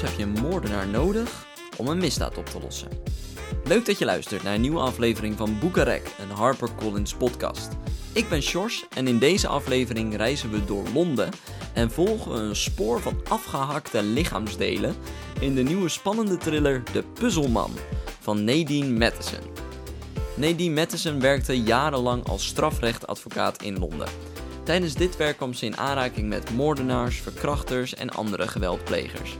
Heb je een moordenaar nodig om een misdaad op te lossen. Leuk dat je luistert naar een nieuwe aflevering van Boekarek, een HarperCollins podcast. Ik ben Sjors en in deze aflevering reizen we door Londen en volgen we een spoor van afgehakte lichaamsdelen in de nieuwe spannende thriller De Puzzelman van Nadine Matheson. Nadine Matheson werkte jarenlang als strafrechtadvocaat in Londen. Tijdens dit werk kwam ze in aanraking met moordenaars, verkrachters en andere geweldplegers.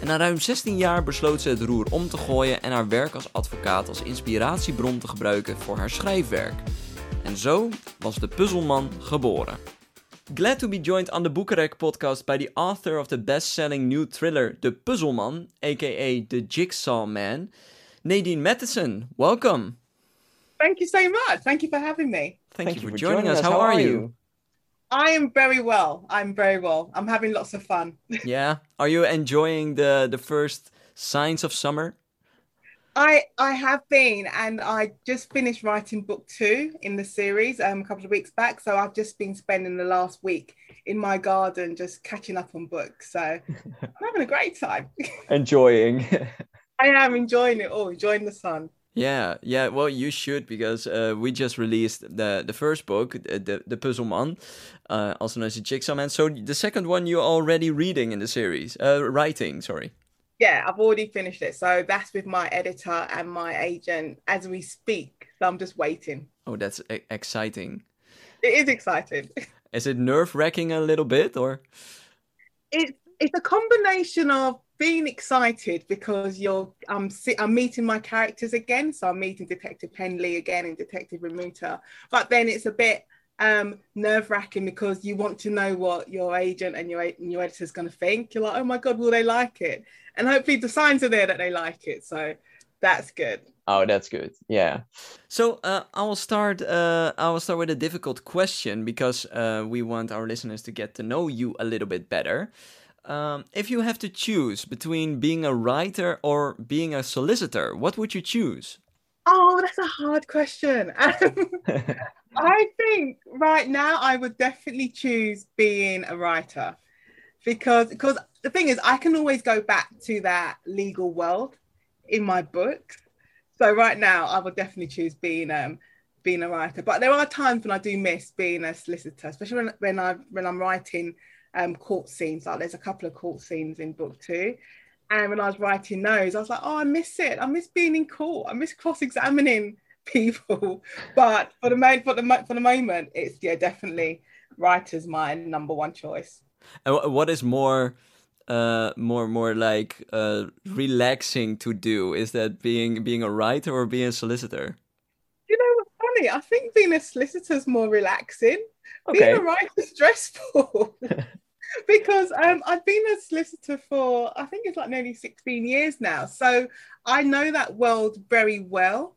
En na ruim 16 jaar besloot ze het roer om te gooien en haar werk als advocaat als inspiratiebron te gebruiken voor haar schrijfwerk. En zo was de puzzelman geboren. Glad to be joined on the Boekarek podcast by the author of the best-selling new thriller The Puzzleman, aka The Jigsaw Man, Nadine Matheson. Welcome. Thank you so much. Thank you for having me. Thank, Thank you, for, joining, joining us. How, How are, are you? you? I am very well. I'm very well. I'm having lots of fun. yeah. Are you enjoying the the first signs of summer? I I have been, and I just finished writing book two in the series um, a couple of weeks back. So I've just been spending the last week in my garden just catching up on books. So I'm having a great time. Enjoying. I am enjoying it all, enjoying the sun. Yeah, yeah. Well, you should because uh, we just released the the first book, the the Puzzle Man, uh, also known as the Jigsaw Man. So the second one you're already reading in the series, uh, writing. Sorry. Yeah, I've already finished it. So that's with my editor and my agent as we speak. So I'm just waiting. Oh, that's e exciting. It is exciting. Is it nerve wracking a little bit, or? It's it's a combination of being excited because you're I'm I'm meeting my characters again. So I'm meeting Detective Henley again and Detective Ramouter. But then it's a bit um, nerve wracking because you want to know what your agent and your your editor is going to think. You're like, oh my god, will they like it? And hopefully the signs are there that they like it. So that's good. Oh, that's good. Yeah. So uh, I will start. Uh, I will start with a difficult question because uh, we want our listeners to get to know you a little bit better. Um, if you have to choose between being a writer or being a solicitor, what would you choose? Oh, that's a hard question. I think right now I would definitely choose being a writer because because the thing is I can always go back to that legal world in my book. So right now I would definitely choose being um being a writer. But there are times when I do miss being a solicitor, especially when when I when I'm writing um, court scenes. Like there's a couple of court scenes in book two. And when I was writing those, I was like, oh, I miss it. I miss being in court. I miss cross-examining people. But for the moment, for the for the moment, it's yeah, definitely writer's my number one choice. And what is more, uh, more more like uh, relaxing to do? Is that being being a writer or being a solicitor? You know what's funny? I think being a solicitor is more relaxing. Okay. Being a writer is stressful. because um, I've been a solicitor for I think it's like nearly 16 years now. So I know that world very well.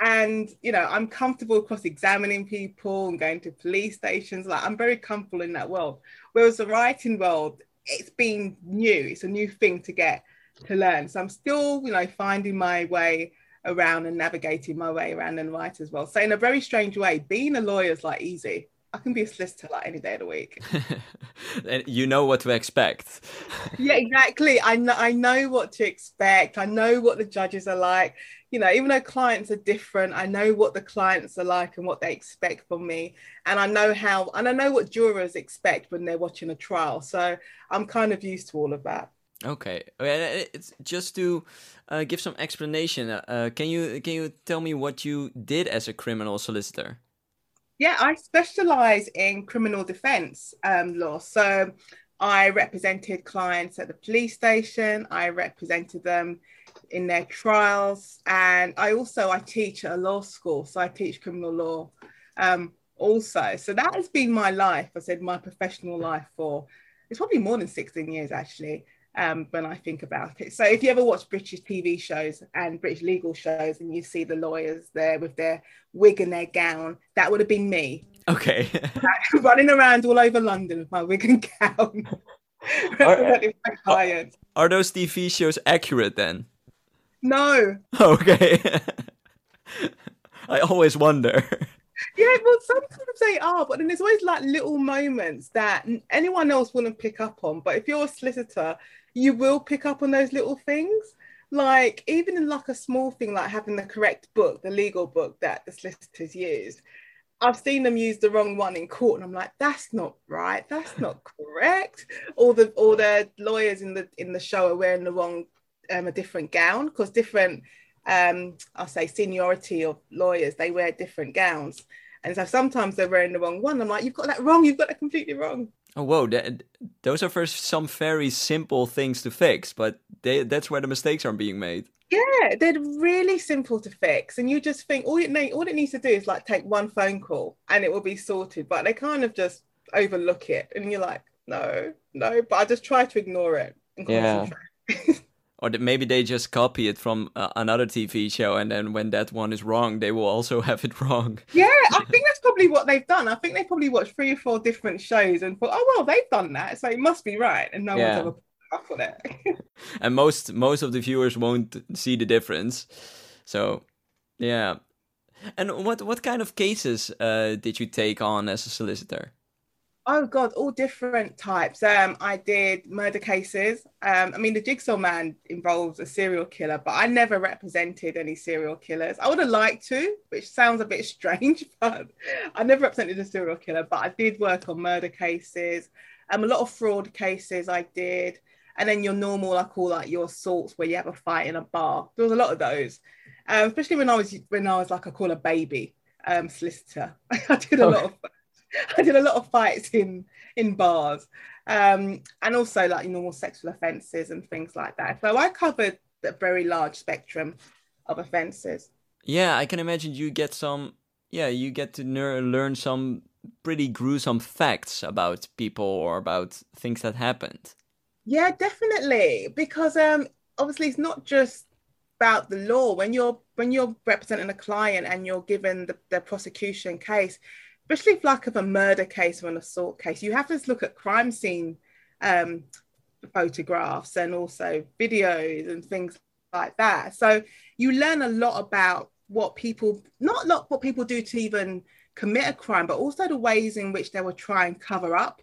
And you know, I'm comfortable cross-examining people and going to police stations. Like I'm very comfortable in that world. Whereas the writing world, it's been new, it's a new thing to get to learn. So I'm still, you know, finding my way around and navigating my way around and write as well. So in a very strange way, being a lawyer is like easy I can be a solicitor like any day of the week. and you know what to expect. yeah, exactly. I know I know what to expect. I know what the judges are like. You know, even though clients are different, I know what the clients are like and what they expect from me. And I know how and I know what jurors expect when they're watching a trial. So I'm kind of used to all of that. Okay, it's just to uh, give some explanation. Uh, can you can you tell me what you did as a criminal solicitor? Yeah, I specialize in criminal defense um, law. So I represented clients at the police station, I represented them in their trials, and I also I teach at a law school. So I teach criminal law um, also. So that has been my life. I said my professional life for it's probably more than 16 years actually um, when I think about it. So if you ever watch British TV shows and British legal shows and you see the lawyers there with their wig and their gown, that would have been me. Okay. running around all over London with my wig and gown. are, are, are those TV shows accurate then? No. Okay. I always wonder. yeah, well, sometimes they are, but then there's always like little moments that anyone else wouldn't pick up on. But if you're a solicitor, you will pick up on those little things. Like even in like a small thing like having the correct book, the legal book that the solicitors use. I've seen them use the wrong one in court, and I'm like, that's not right. That's not correct. All the all the lawyers in the in the show are wearing the wrong um, a different gown because different um I'll say seniority of lawyers they wear different gowns, and so sometimes they're wearing the wrong one. I'm like, you've got that wrong. You've got that completely wrong. Oh, whoa! That, those are for some very simple things to fix, but they, that's where the mistakes are being made. Yeah, they're really simple to fix, and you just think all it need, all it needs to do is like take one phone call and it will be sorted. But they kind of just overlook it, and you're like, no, no. But I just try to ignore it. yeah. or maybe they just copy it from uh, another TV show, and then when that one is wrong, they will also have it wrong. Yeah, I think that's probably what they've done. I think they probably watched three or four different shows and thought, oh well, they've done that, so it must be right, and no yeah. one's ever up on it. and most most of the viewers won't see the difference. So, yeah. And what what kind of cases uh, did you take on as a solicitor? Oh God, all different types. Um, I did murder cases. Um, I mean, the Jigsaw Man involves a serial killer, but I never represented any serial killers. I would have liked to, which sounds a bit strange, but I never represented a serial killer. But I did work on murder cases. Um, a lot of fraud cases I did, and then your normal, I call like your assaults where you have a fight in a bar. There was a lot of those, um, especially when I was when I was like I call a baby um, solicitor. I did a lot of I did a lot of fights in in bars, um, and also like normal sexual offences and things like that. So I covered a very large spectrum of offences. Yeah, I can imagine you get some. Yeah, you get to learn some pretty gruesome facts about people or about things that happened. Yeah, definitely, because um, obviously it's not just about the law when you're when you're representing a client and you're given the, the prosecution case especially if like of a murder case or an assault case, you have to look at crime scene um, photographs and also videos and things like that. So you learn a lot about what people, not not what people do to even commit a crime, but also the ways in which they will try and cover up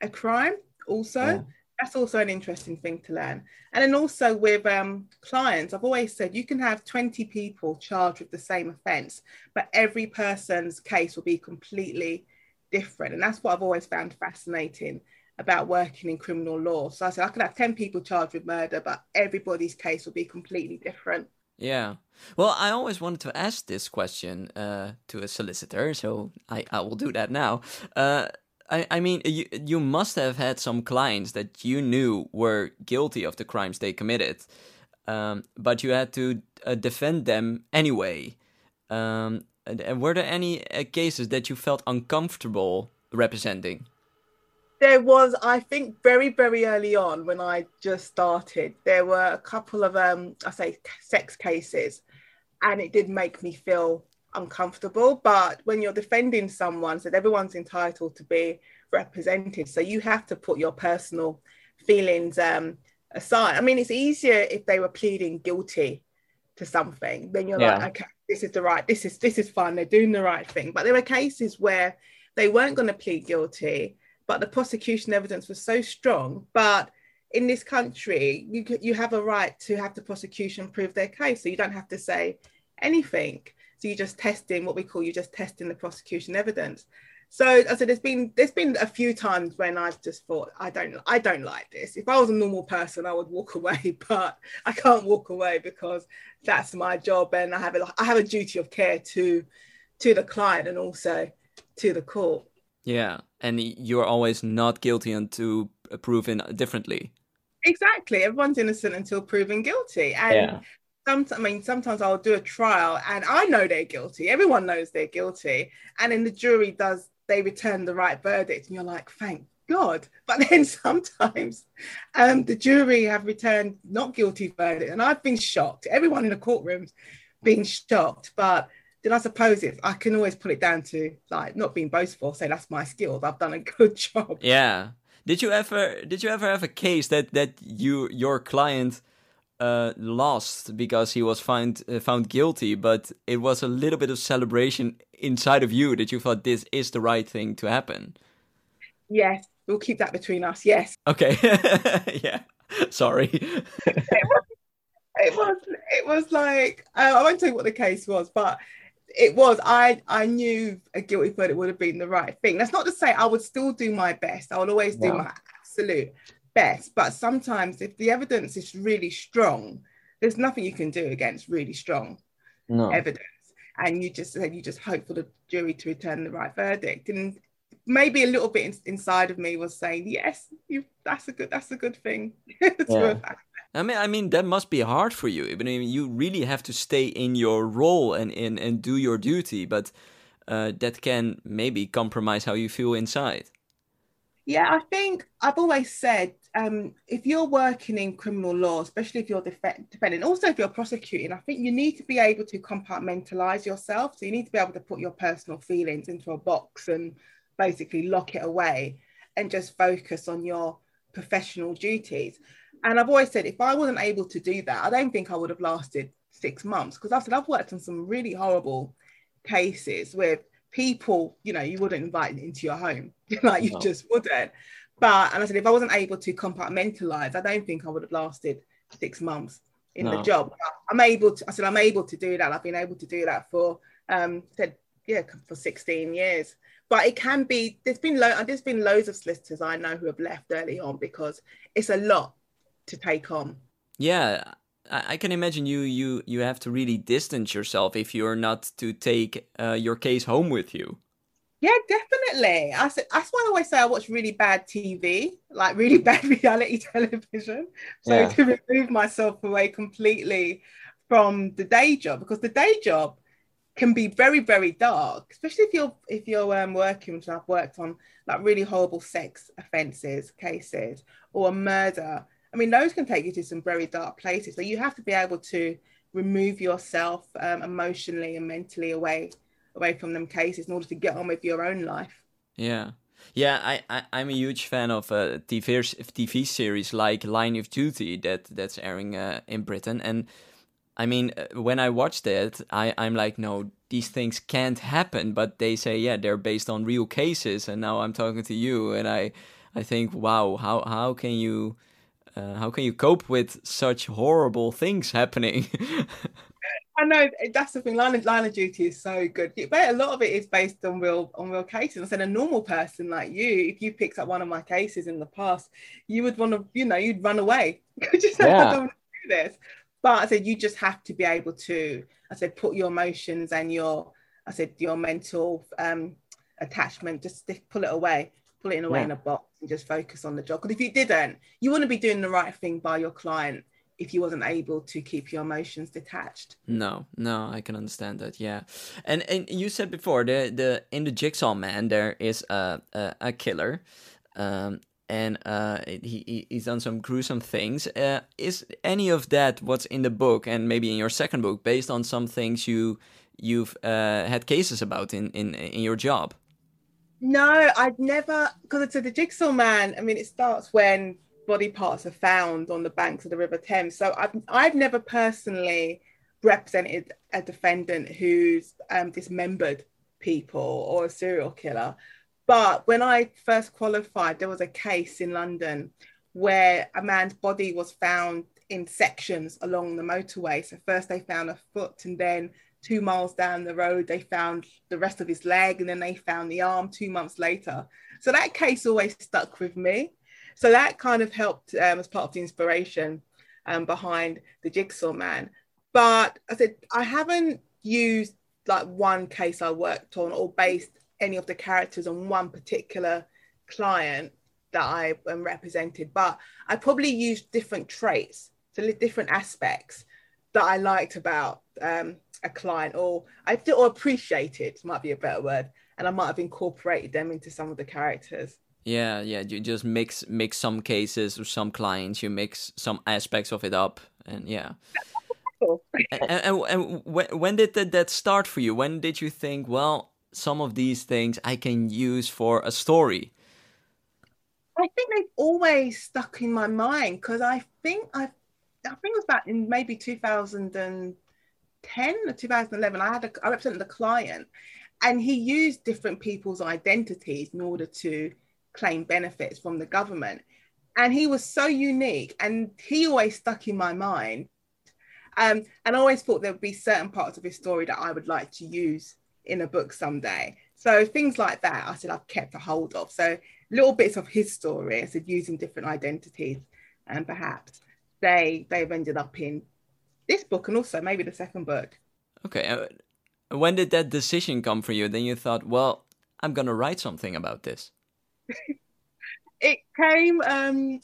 a crime. Also, yeah that's also an interesting thing to learn. And then also with um, clients, I've always said you can have 20 people charged with the same offence, but every person's case will be completely different. And that's what I've always found fascinating about working in criminal law. So I said I could have 10 people charged with murder, but everybody's case will be completely different. Yeah. Well, I always wanted to ask this question uh, to a solicitor, so I, I will do that now. Uh, I, I mean, you, you must have had some clients that you knew were guilty of the crimes they committed, um, but you had to uh, defend them anyway. Um, and, were there any uh, cases that you felt uncomfortable representing? There was, I think, very, very early on when I just started, there were a couple of, um, I say, sex cases, and it did make me feel uncomfortable. But when you're defending someone, so everyone's entitled to be represented. So you have to put your personal feelings um, aside. I mean, it's easier if they were pleading guilty to something. Then you're yeah. like, okay, this is the right, this is this is fine. They're doing the right thing. But there were cases where they weren't going to plead guilty, but the prosecution evidence was so strong. But in this country, you you have a right to have the prosecution prove their case, so you don't have to say anything. So you're just testing what we call you're just testing the prosecution evidence. So I said there's been there's been a few times when I've just thought I don't I don't like this. If I was a normal person, I would walk away, but I can't walk away because that's my job and I have a I have a duty of care to to the client and also to the court. Yeah, and you're always not guilty until proven differently. Exactly, everyone's innocent until proven guilty, and yeah some, I mean, sometimes I'll do a trial and I know they're guilty. Everyone knows they're guilty. And then the jury does, they return the right verdict. And you're like, thank God. But then sometimes um, the jury have returned not guilty verdict. And I've been shocked. Everyone in the courtroom's been shocked. But then I suppose if I can always put it down to like not being boastful, say that's my skills. I've done a good job. Yeah. Did you ever did you ever have a case that that you your client uh, lost because he was found uh, found guilty, but it was a little bit of celebration inside of you that you thought this is the right thing to happen. Yes, we'll keep that between us. Yes. Okay. yeah. Sorry. it, was, it was. It was like uh, I won't tell you what the case was, but it was. I I knew a guilty verdict would have been the right thing. That's not to say I would still do my best. I would always do my absolute best. But sometimes, if the evidence is really strong, there's nothing you can do against really strong no. evidence. And you just you just hope for the jury to return the right verdict. And maybe a little bit in, inside of me was saying, yes, you, that's a good that's a good thing. yeah. I mean, I mean that must be hard for you. I mean, you really have to stay in your role and and, and do your duty, but uh, that can maybe compromise how you feel inside. Yeah, I think I've always said um, if you're working in criminal law, especially if you're def- defending, also if you're prosecuting, I think you need to be able to compartmentalize yourself. So you need to be able to put your personal feelings into a box and basically lock it away and just focus on your professional duties. And I've always said if I wasn't able to do that, I don't think I would have lasted six months because I said I've worked on some really horrible cases with people, you know, you wouldn't invite into your home. like you no. just wouldn't. But and I said if I wasn't able to compartmentalize, I don't think I would have lasted six months in no. the job. I'm able to. I said I'm able to do that. I've been able to do that for um said yeah for 16 years. But it can be. There's been lo- there's been loads of solicitors I know who have left early on because it's a lot to take on. Yeah, I can imagine you you you have to really distance yourself if you're not to take uh, your case home with you. Yeah, definitely. I said that's why I always say I watch really bad TV, like really bad reality television. So yeah. to remove myself away completely from the day job because the day job can be very very dark, especially if you're if you're um, working, which I've worked on like really horrible sex offences cases or a murder I mean, those can take you to some very dark places. So you have to be able to remove yourself um, emotionally and mentally away away from them cases in order to get on with your own life. Yeah. Yeah, I, I am a huge fan of a TV TV series like Line of Duty that that's airing uh, in Britain, and I mean uh, when I watched it, I I'm like, no, these things can't happen. But they say, yeah, they're based on real cases, and now I'm talking to you, and I I think, wow, how how can you uh, how can you cope with such horrible things happening? I know that's the thing. Line of, line of duty is so good, but a lot of it is based on real on real cases. I said a normal person like you, if you picked up one of my cases in the past, you would want to, you know, you'd run away. just yeah. I don't want to do this. But I said you just have to be able to. I said put your emotions and your, I said your mental um, attachment, just stick, pull it away pull it away yeah. in a box and just focus on the job. Because if you didn't, you wouldn't be doing the right thing by your client if you wasn't able to keep your emotions detached. No, no, I can understand that. Yeah, and and you said before the the in the Jigsaw Man there is a a, a killer. Um, and uh, he he's done some gruesome things. Uh, is any of that what's in the book, and maybe in your second book, based on some things you you've uh, had cases about in, in in your job? No, I'd never because it's a the Jigsaw Man. I mean, it starts when body parts are found on the banks of the River Thames. So I've I've never personally represented a defendant who's um, dismembered people or a serial killer. But when I first qualified, there was a case in London where a man's body was found in sections along the motorway. So first they found a foot and then two miles down the road, they found the rest of his leg, and then they found the arm two months later. So that case always stuck with me. So that kind of helped um, as part of the inspiration um, behind the Jigsaw Man. But I said I haven't used like one case I worked on or based any of the characters on one particular client that I am represented, but I probably used different traits, so different aspects that I liked about um, a client or I feel or appreciate it might be a better word and I might have incorporated them into some of the characters. Yeah, yeah, you just mix mix some cases or some clients, you mix some aspects of it up and yeah. and, and, and when, when did that, that start for you? When did you think, well, some of these things I can use for a story? I think they've always stuck in my mind because I think I, I think it was back in maybe 2000 and 2010 or 2011, I had a, I represented a client, and he used different people's identities in order to claim benefits from the government. and he was so unique and he always stuck in my mind um, and I always thought there would be certain parts of his story that I would like to use in a book someday. So things like that, I said I've kept a hold of. So little bits of his story, I said using different identities, and perhaps they they've ended up in this book and also maybe the second book. Okay, uh, when did that decision come for you? Then you thought, well, I'm gonna write something about this. it came um,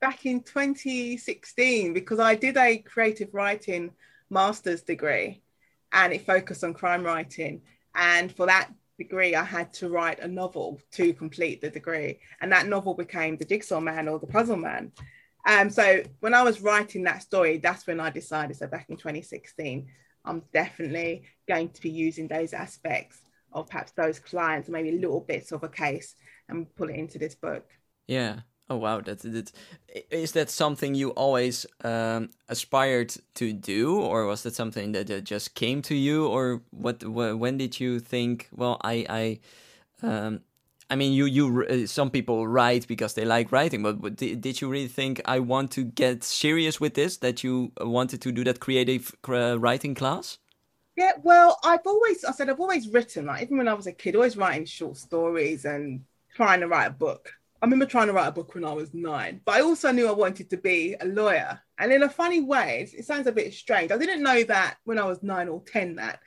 back in 2016 because I did a creative writing master's degree and it focused on crime writing. And for that degree, I had to write a novel to complete the degree. And that novel became The Jigsaw Man or The Puzzle Man. Um, so when I was writing that story, that's when I decided, so back in 2016, I'm definitely going to be using those aspects of perhaps those clients, maybe little bits of a case and pull it into this book. Yeah. Oh wow, that that is that something you always um, aspired to do, or was that something that, that just came to you, or what? When did you think? Well, I I. Um, I mean, you you uh, some people write because they like writing, but, did, you really think I want to get serious with this? That you wanted to do that creative uh, writing class? Yeah, well, I've always I said I've always written like even when I was a kid, always writing short stories and trying to write a book. I remember trying to write a book when I was nine, but I also knew I wanted to be a lawyer. And in a funny way, it sounds a bit strange. I didn't know that when I was nine or 10 that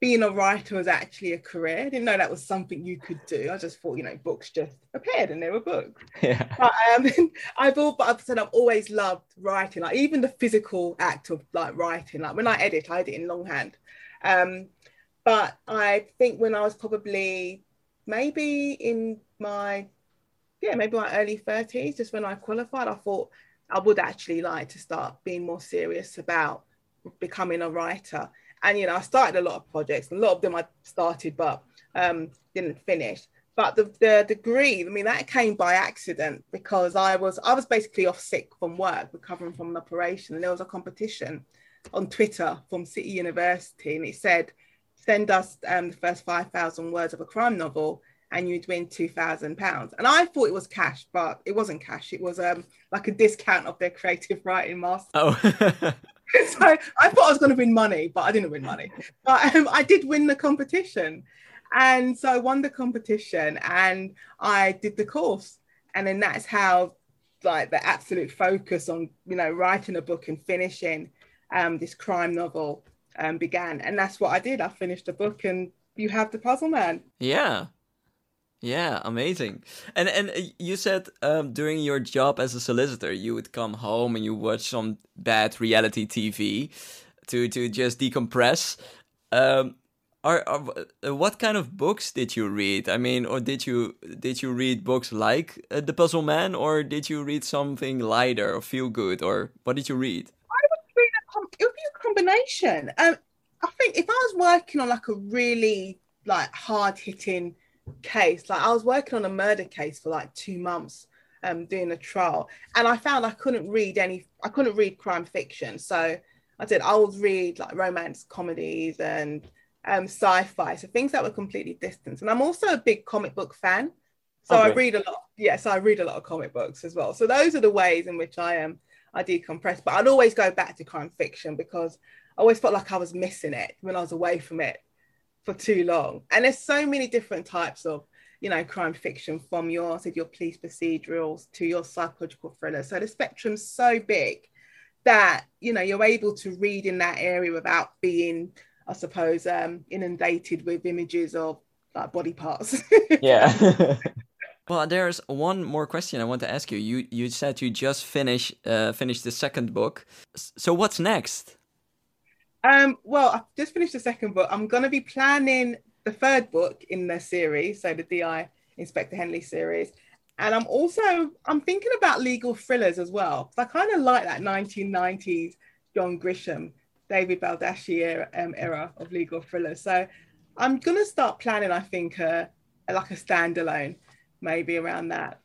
being a writer was actually a career. I didn't know that was something you could do. I just thought, you know, books just appeared and they were books. Yeah. But um, I've all, but I've said I've always loved writing, like even the physical act of like writing. Like when I edit, I edit in longhand. Um, but I think when I was probably maybe in my yeah, maybe my early 30s, just when I qualified, I thought I would actually like to start being more serious about becoming a writer. And, you know, I started a lot of projects, a lot of them I started, but um, didn't finish. But the, the degree, I mean, that came by accident because I was I was basically off sick from work, recovering from an operation, and there was a competition on Twitter from City University, and it said, "Send us um, the first five thousand words of a crime novel, and you'd win two thousand pounds. And I thought it was cash, but it wasn't cash. It was um like a discount of their creative writing master. Oh. so I thought I was going to win money, but I didn't win money. But um, I did win the competition, and so I won the competition, and I did the course, and then that's how like the absolute focus on you know writing a book and finishing um, this crime novel um, began, and that's what I did. I finished the book, and you have the Puzzle Man. Yeah, yeah, amazing. And and uh, you said um, during your job as a solicitor, you would come home and you watch some bad reality TV to to just decompress. Um, are, are uh, what kind of books did you read? I mean, or did you did you read books like uh, The Puzzle Man, or did you read something lighter or feel good, or what did you read? I would read a com- it would be a combination. Um, I think if I was working on like a really like hard hitting case. Like I was working on a murder case for like two months, um, doing a trial, and I found I couldn't read any. I couldn't read crime fiction, so I did. I would read like romance comedies and um, sci-fi, so things that were completely distant. And I'm also a big comic book fan, so okay. I read a lot. Yes, yeah, so I read a lot of comic books as well. So those are the ways in which I am. Um, I decompress, but I'd always go back to crime fiction because I always felt like I was missing it when I was away from it for too long. And there's so many different types of, you know, crime fiction from your, said your police procedurals to your psychological thrillers. So the spectrum's so big that, you know, you're able to read in that area without being, I suppose, um, inundated with images of like body parts. yeah. Well, there's one more question I want to ask you. You you said you just finished uh, finished the second book. So what's next? Um, well, I've just finished the second book. I'm going to be planning the third book in the series, so the DI Inspector Henley series. And I'm also I'm thinking about legal thrillers as well. I kind of like that 1990s John Grisham, David Baldacci era, um, era of legal thrillers. So I'm gonna start planning. I think uh, like a standalone, maybe around that.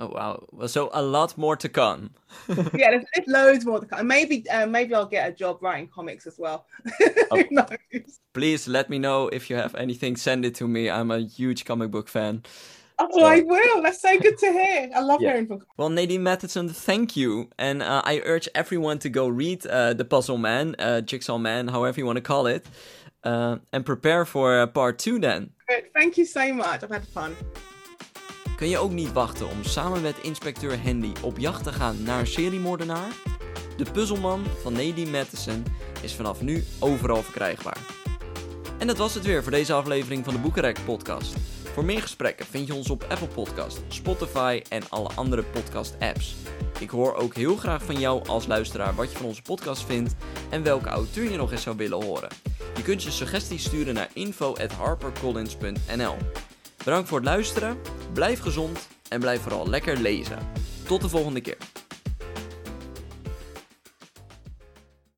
Oh wow! So a lot more to come. yeah, there's, there's, loads more to come. Maybe uh, maybe I'll get a job writing comics as well. oh. Please let me know if you have anything. Send it to me. I'm a huge comic book fan. Oh, I will. That's so good to hear. I love Yeah. hearing from. Well, Nadine Matheson, thank you. And uh, I urge everyone to go read uh, The Puzzle Man, uh, Jigsaw Man, however you want to call it, uh, and prepare for uh, part two then. Good. Thank you so much. I've had fun. Kun je ook niet wachten om samen met inspecteur Handy op jacht te gaan naar een seriemoordenaar? De Puzzelman van Nadine Matheson is vanaf nu overal verkrijgbaar. En dat was het weer voor deze aflevering van de Boekenrek podcast. Voor meer gesprekken vind je ons op Apple Podcast, Spotify en alle andere podcast apps. Ik hoor ook heel graag van jou als luisteraar wat je van onze podcast vindt en welke auteur je nog eens zou willen horen. Je kunt je suggesties sturen naar info@harpercollins.nl. Bedankt voor het luisteren, blijf gezond en blijf vooral lekker lezen. Tot de volgende keer.